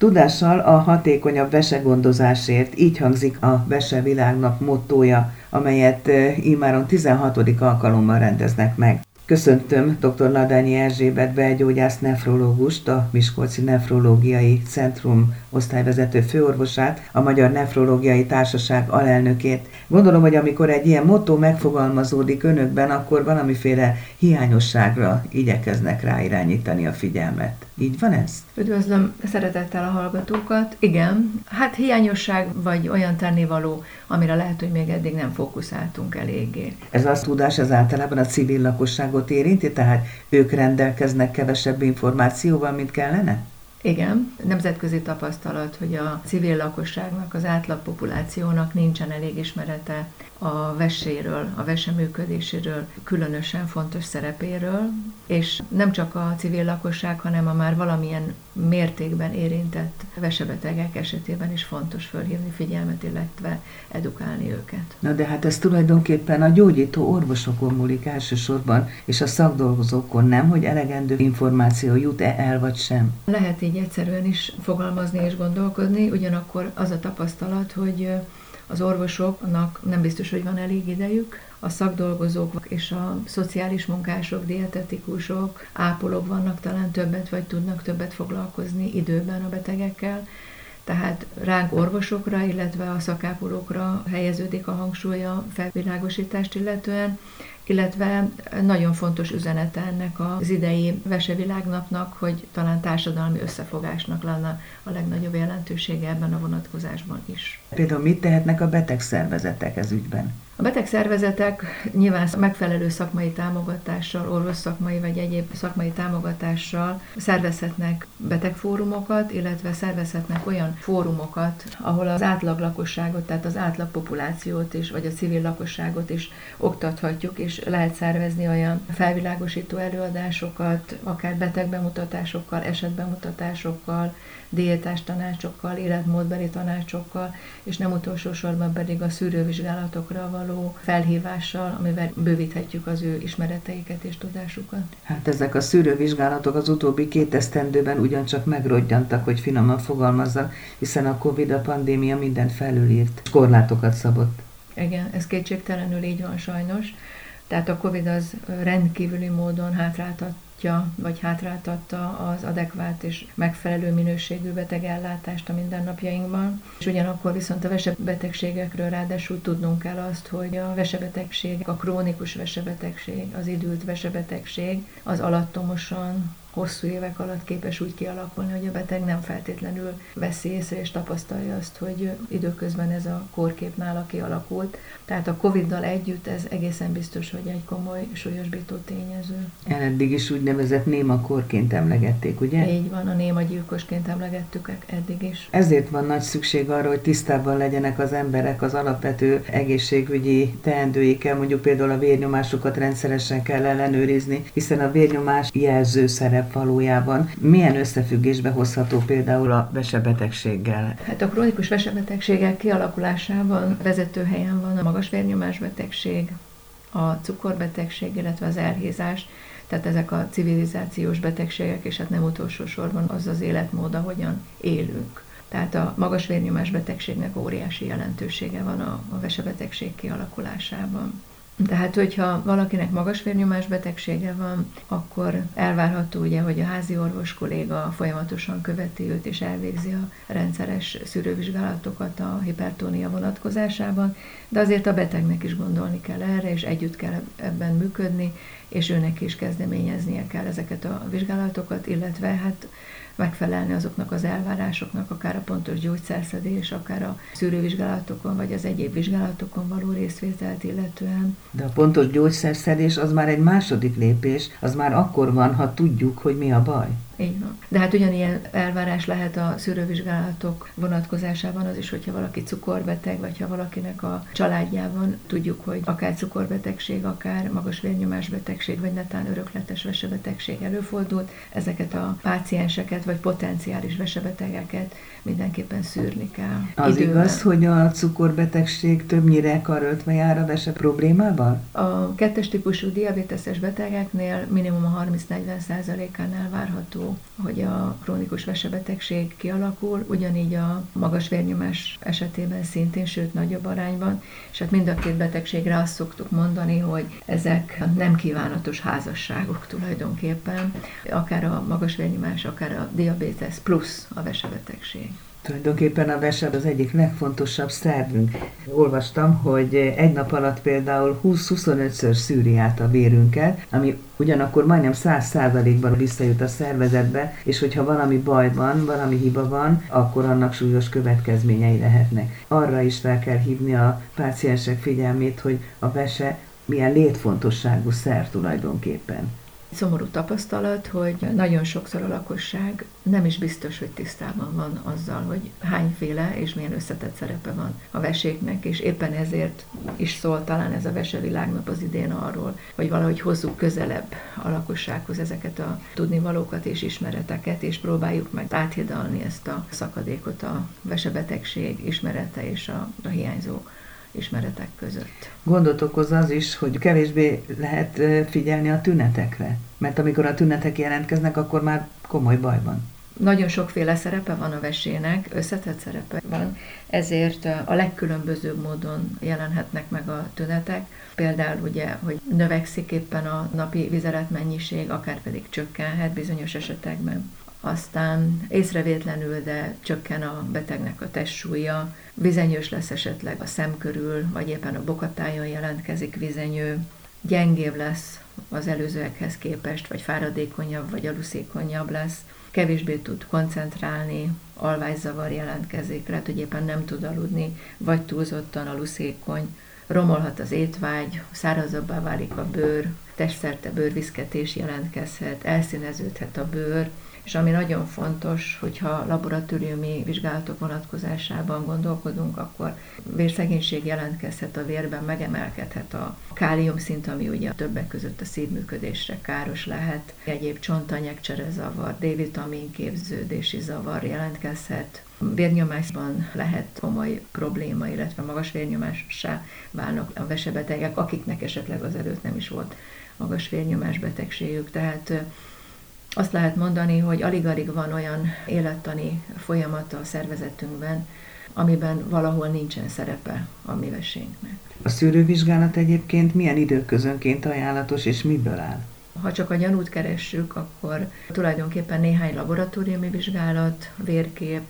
Tudással a hatékonyabb vesegondozásért, így hangzik a Vese Világnap mottója, amelyet immáron 16. alkalommal rendeznek meg. Köszöntöm dr. Nadányi Erzsébet belgyógyász nefrológust, a Miskolci Nefrológiai Centrum osztályvezető főorvosát, a Magyar Nefrológiai Társaság alelnökét. Gondolom, hogy amikor egy ilyen motto megfogalmazódik önökben, akkor valamiféle hiányosságra igyekeznek ráirányítani a figyelmet. Így van ez? Üdvözlöm szeretettel a hallgatókat. Igen, hát hiányosság vagy olyan tennivaló, amire lehet, hogy még eddig nem fókuszáltunk eléggé. Ez az tudás az általában a civil lakosságot érinti, tehát ők rendelkeznek kevesebb információval, mint kellene? Igen, nemzetközi tapasztalat, hogy a civil lakosságnak, az átlagpopulációnak nincsen elég ismerete a veséről, a vese működéséről, különösen fontos szerepéről, és nem csak a civil lakosság, hanem a már valamilyen mértékben érintett vesebetegek esetében is fontos fölhívni figyelmet, illetve edukálni őket. Na de hát ez tulajdonképpen a gyógyító orvosokon múlik elsősorban, és a szakdolgozókon nem, hogy elegendő információ jut-e el vagy sem. Lehet így egyszerűen is fogalmazni és gondolkodni, ugyanakkor az a tapasztalat, hogy az orvosoknak nem biztos, hogy van elég idejük, a szakdolgozók és a szociális munkások, dietetikusok, ápolók vannak talán többet, vagy tudnak többet foglalkozni időben a betegekkel, tehát ránk orvosokra, illetve a szakápolókra helyeződik a hangsúly a felvilágosítást illetően, illetve nagyon fontos üzenete ennek az idei vesevilágnapnak, hogy talán társadalmi összefogásnak lenne a legnagyobb jelentősége ebben a vonatkozásban is. Például mit tehetnek a betegszervezetek ez ügyben? A betegszervezetek nyilván megfelelő szakmai támogatással, orvos szakmai vagy egyéb szakmai támogatással szervezhetnek betegfórumokat, illetve szervezhetnek olyan fórumokat, ahol az átlag lakosságot, tehát az átlag populációt is, vagy a civil lakosságot is oktathatjuk, és lehet szervezni olyan felvilágosító előadásokat, akár betegbemutatásokkal, esetbemutatásokkal, diétás tanácsokkal, életmódbeli tanácsokkal, és nem utolsó sorban pedig a szűrővizsgálatokra való felhívással, amivel bővíthetjük az ő ismereteiket és tudásukat. Hát ezek a szűrővizsgálatok az utóbbi két esztendőben ugyancsak megrodjantak, hogy finoman fogalmazzak, hiszen a Covid, a pandémia mindent felülírt, korlátokat szabott. Igen, ez kétségtelenül így van sajnos. Tehát a Covid az rendkívüli módon hátráltat támogatja, vagy hátráltatta az adekvát és megfelelő minőségű betegellátást a mindennapjainkban. És ugyanakkor viszont a vesebetegségekről ráadásul tudnunk kell azt, hogy a vesebetegség, a krónikus vesebetegség, az időlt vesebetegség, az alattomosan hosszú évek alatt képes úgy kialakulni, hogy a beteg nem feltétlenül veszi észre és tapasztalja azt, hogy időközben ez a korkép nála kialakult. Tehát a Covid-dal együtt ez egészen biztos, hogy egy komoly súlyosbító tényező. Eddig is úgynevezett néma korként emlegették, ugye? Így van, a néma gyilkosként emlegettük eddig is. Ezért van nagy szükség arra, hogy tisztában legyenek az emberek az alapvető egészségügyi teendőikkel, mondjuk például a vérnyomásukat rendszeresen kell ellenőrizni, hiszen a vérnyomás jelző szerep valójában. Milyen összefüggésbe hozható például a vesebetegséggel? Hát a krónikus vesebetegségek kialakulásában vezető helyen van a magas vérnyomás betegség, a cukorbetegség, illetve az elhízás, tehát ezek a civilizációs betegségek, és hát nem utolsó sorban az az életmód, ahogyan élünk. Tehát a magas vérnyomás betegségnek óriási jelentősége van a, a vesebetegség kialakulásában. Tehát, hogyha valakinek magas vérnyomás betegsége van, akkor elvárható ugye, hogy a házi orvos kolléga folyamatosan követi őt és elvégzi a rendszeres szűrővizsgálatokat a hipertónia vonatkozásában, de azért a betegnek is gondolni kell erre, és együtt kell ebben működni, és őnek is kezdeményeznie kell ezeket a vizsgálatokat, illetve hát megfelelni azoknak az elvárásoknak, akár a pontos gyógyszerszedés, akár a szűrővizsgálatokon, vagy az egyéb vizsgálatokon való részvételt illetően. De a pontos gyógyszerszedés az már egy második lépés, az már akkor van, ha tudjuk, hogy mi a baj. Így van. De hát ugyanilyen elvárás lehet a szűrővizsgálatok vonatkozásában az is, hogyha valaki cukorbeteg, vagy ha valakinek a családjában tudjuk, hogy akár cukorbetegség, akár magas vérnyomás betegség, vagy netán örökletes vesebetegség előfordult, ezeket a pácienseket, vagy potenciális vesebetegeket mindenképpen szűrni kell. Az időben. igaz, hogy a cukorbetegség többnyire karöltve jár a vese problémával? A kettes típusú diabéteses betegeknél minimum a 30-40 százalékánál várható hogy a krónikus vesebetegség kialakul, ugyanígy a magas vérnyomás esetében szintén, sőt nagyobb arányban, és hát mind a két betegségre azt szoktuk mondani, hogy ezek nem kívánatos házasságok tulajdonképpen, akár a magas vérnyomás, akár a diabetes plusz a vesebetegség. Tulajdonképpen a vese az egyik legfontosabb szervünk. Olvastam, hogy egy nap alatt például 20-25-ször szűri át a vérünket, ami ugyanakkor majdnem 100%-ban visszajut a szervezetbe, és hogyha valami baj van, valami hiba van, akkor annak súlyos következményei lehetnek. Arra is fel kell hívni a páciensek figyelmét, hogy a vese milyen létfontosságú szer tulajdonképpen. Szomorú tapasztalat, hogy nagyon sokszor a lakosság nem is biztos, hogy tisztában van azzal, hogy hányféle és milyen összetett szerepe van a veséknek, és éppen ezért is szól talán ez a Vesevilágnap az idén arról, hogy valahogy hozzuk közelebb a lakossághoz ezeket a tudnivalókat és ismereteket, és próbáljuk meg áthidalni ezt a szakadékot a vesebetegség ismerete és a, a hiányzó ismeretek között. Gondot okoz az is, hogy kevésbé lehet figyelni a tünetekre, mert amikor a tünetek jelentkeznek, akkor már komoly baj van. Nagyon sokféle szerepe van a vesének, összetett szerepe van, ezért a legkülönbözőbb módon jelenhetnek meg a tünetek. Például ugye, hogy növekszik éppen a napi vizelet mennyiség, akár pedig csökkenhet bizonyos esetekben aztán észrevétlenül, de csökken a betegnek a testsúlya, vizenyős lesz esetleg a szem körül, vagy éppen a bokatájon jelentkezik vizenyő, gyengébb lesz az előzőekhez képest, vagy fáradékonyabb, vagy aluszékonyabb lesz, kevésbé tud koncentrálni, alvászavar jelentkezik, lehet, hogy éppen nem tud aludni, vagy túlzottan aluszékony, romolhat az étvágy, szárazabbá válik a bőr, testszerte bőrviszketés jelentkezhet, elszíneződhet a bőr, és ami nagyon fontos, hogyha laboratóriumi vizsgálatok vonatkozásában gondolkodunk, akkor vérszegénység jelentkezhet a vérben, megemelkedhet a szint, ami ugye többek között a szívműködésre káros lehet, egyéb csontanyegcsere zavar, D-vitamin képződési zavar jelentkezhet, vérnyomásban lehet komoly probléma, illetve magas vérnyomássá válnak a vesebetegek, akiknek esetleg az előtt nem is volt magas vérnyomás betegségük. Tehát azt lehet mondani, hogy alig-alig van olyan élettani folyamata a szervezetünkben, amiben valahol nincsen szerepe a mi vesénknek. A szűrővizsgálat egyébként milyen időközönként ajánlatos, és miből áll? Ha csak a gyanút keressük, akkor tulajdonképpen néhány laboratóriumi vizsgálat, vérkép,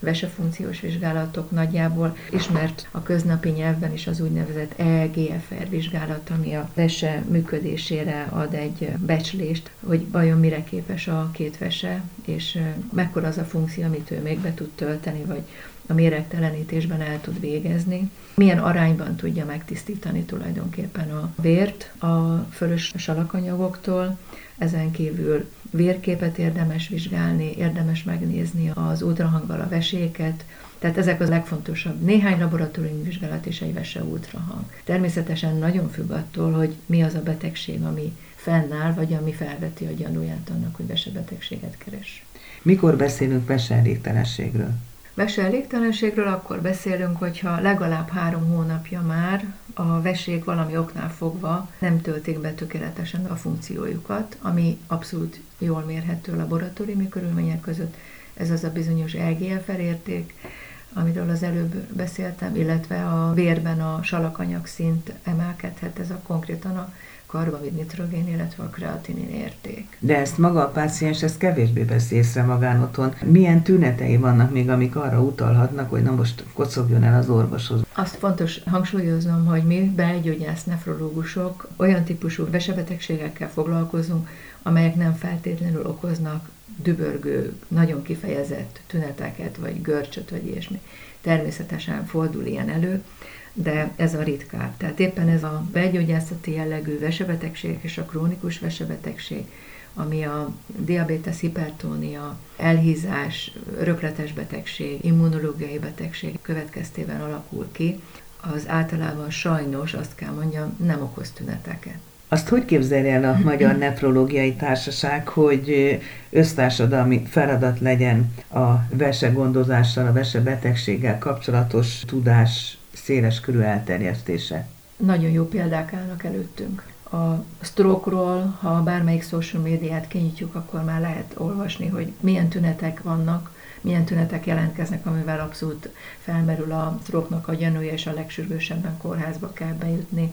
vesefunkciós vizsgálatok nagyjából ismert a köznapi nyelvben is az úgynevezett EGFR vizsgálat, ami a vese működésére ad egy becslést, hogy vajon mire képes a két vese, és mekkora az a funkció, amit ő még be tud tölteni, vagy a méregtelenítésben el tud végezni. Milyen arányban tudja megtisztítani tulajdonképpen a vért a fölös salakanyagoktól, ezen kívül vérképet érdemes vizsgálni, érdemes megnézni az ultrahanggal a veséket, tehát ezek az legfontosabb. Néhány laboratóriumi vizsgálat és egy vese ultrahang. Természetesen nagyon függ attól, hogy mi az a betegség, ami fennáll, vagy ami felveti a gyanúját annak, hogy vesebetegséget keres. Mikor beszélünk veseelégtelenségről? Vese elégtelenségről akkor beszélünk, hogyha legalább három hónapja már a vesék valami oknál fogva nem töltik be tökéletesen a funkciójukat, ami abszolút jól mérhető laboratóriumi körülmények között. Ez az a bizonyos EGFR érték, amiről az előbb beszéltem, illetve a vérben a salakanyag szint emelkedhet, ez a konkrétan a karbavid nitrogén, illetve a kreatinin érték. De ezt maga a páciens ezt kevésbé veszi észre magán otthon. Milyen tünetei vannak még, amik arra utalhatnak, hogy na most kocogjon el az orvoshoz? Azt fontos hangsúlyoznom, hogy mi belgyógyász nefrológusok olyan típusú vesebetegségekkel foglalkozunk, amelyek nem feltétlenül okoznak dübörgő, nagyon kifejezett tüneteket, vagy görcsöt, vagy ilyesmi. Természetesen fordul ilyen elő, de ez a ritkább. Tehát éppen ez a belgyógyászati jellegű vesebetegség és a krónikus vesebetegség, ami a diabetes, hipertónia, elhízás, rökletes betegség, immunológiai betegség következtében alakul ki, az általában sajnos, azt kell mondjam, nem okoz tüneteket. Azt hogy képzelje el a Magyar Nefrológiai Társaság, hogy össztársadalmi feladat legyen a vese gondozással, a vese betegséggel kapcsolatos tudás széles körű elterjesztése. Nagyon jó példák állnak előttünk. A stroke-ról, ha bármelyik social médiát kinyitjuk, akkor már lehet olvasni, hogy milyen tünetek vannak, milyen tünetek jelentkeznek, amivel abszolút felmerül a stroke a gyanúja, és a legsürgősebben kórházba kell bejutni.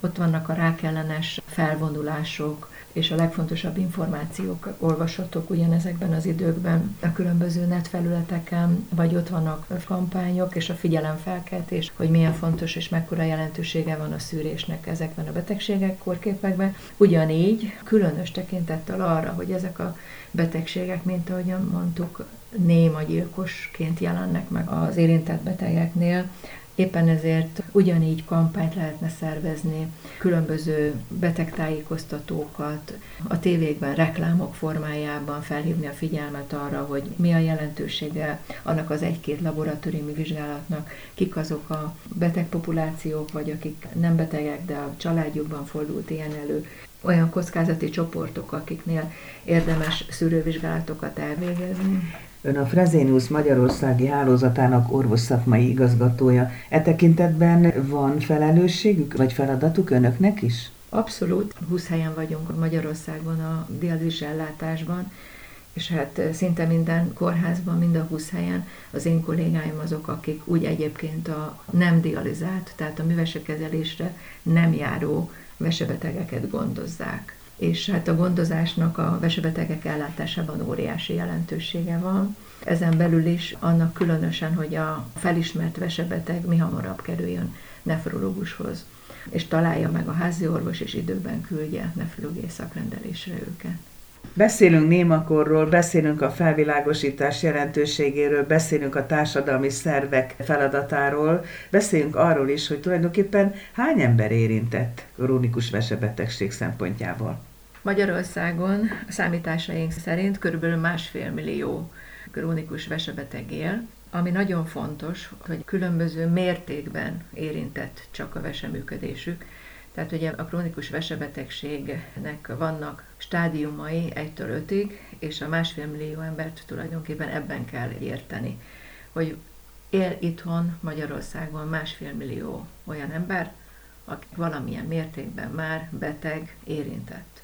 Ott vannak a rákellenes felvonulások, és a legfontosabb információk olvashatók ugyanezekben az időkben a különböző net felületeken, vagy ott vannak kampányok és a figyelemfelkeltés, hogy milyen fontos és mekkora jelentősége van a szűrésnek ezekben a betegségek korképekben. Ugyanígy különös tekintettel arra, hogy ezek a betegségek, mint ahogyan mondtuk, néma gyilkosként jelennek meg az érintett betegeknél, Éppen ezért ugyanígy kampányt lehetne szervezni, különböző betegtájékoztatókat, a tévékben, reklámok formájában felhívni a figyelmet arra, hogy mi a jelentősége annak az egy-két laboratóriumi vizsgálatnak, kik azok a betegpopulációk, vagy akik nem betegek, de a családjukban fordult ilyen elő, olyan kockázati csoportok, akiknél érdemes szűrővizsgálatokat elvégezni. Ön a Frezénius Magyarországi Hálózatának orvosszakmai igazgatója. E tekintetben van felelősségük, vagy feladatuk önöknek is? Abszolút. 20 helyen vagyunk Magyarországon a dialízis ellátásban, és hát szinte minden kórházban, mind a 20 helyen az én kollégáim azok, akik úgy egyébként a nem dializált, tehát a művesekezelésre nem járó vesebetegeket gondozzák és hát a gondozásnak a vesebetegek ellátásában óriási jelentősége van. Ezen belül is annak különösen, hogy a felismert vesebeteg mi hamarabb kerüljön nefrológushoz, és találja meg a házi orvos, és időben küldje nefrológiai szakrendelésre őket. Beszélünk némakorról, beszélünk a felvilágosítás jelentőségéről, beszélünk a társadalmi szervek feladatáról, beszélünk arról is, hogy tulajdonképpen hány ember érintett krónikus vesebetegség szempontjából. Magyarországon a számításaink szerint körülbelül másfél millió krónikus vesebeteg él, ami nagyon fontos, hogy különböző mértékben érintett csak a veseműködésük. Tehát ugye a krónikus vesebetegségnek vannak stádiumai 1-től 5-ig, és a másfél millió embert tulajdonképpen ebben kell érteni, hogy él itthon Magyarországon másfél millió olyan ember, akik valamilyen mértékben már beteg, érintett.